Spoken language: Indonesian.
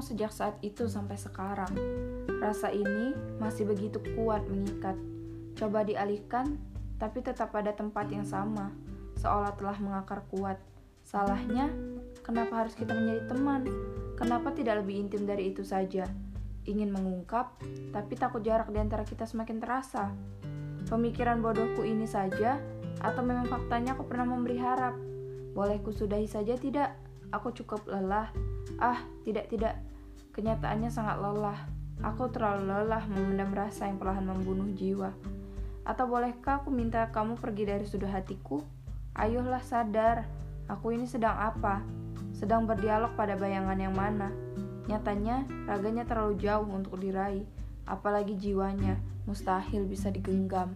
sejak saat itu sampai sekarang. Rasa ini masih begitu kuat mengikat. Coba dialihkan, tapi tetap pada tempat yang sama, seolah telah mengakar kuat. Salahnya, kenapa harus kita menjadi teman? Kenapa tidak lebih intim dari itu saja? Ingin mengungkap, tapi takut jarak di antara kita semakin terasa. Pemikiran bodohku ini saja, atau memang faktanya aku pernah memberi harap? Bolehku sudahi saja tidak? Aku cukup lelah. Ah, tidak, tidak. Kenyataannya sangat lelah. Aku terlalu lelah memendam rasa yang perlahan membunuh jiwa. Atau bolehkah aku minta kamu pergi dari sudut hatiku? Ayolah sadar, aku ini sedang apa? Sedang berdialog pada bayangan yang mana? Nyatanya, raganya terlalu jauh untuk diraih, apalagi jiwanya mustahil bisa digenggam.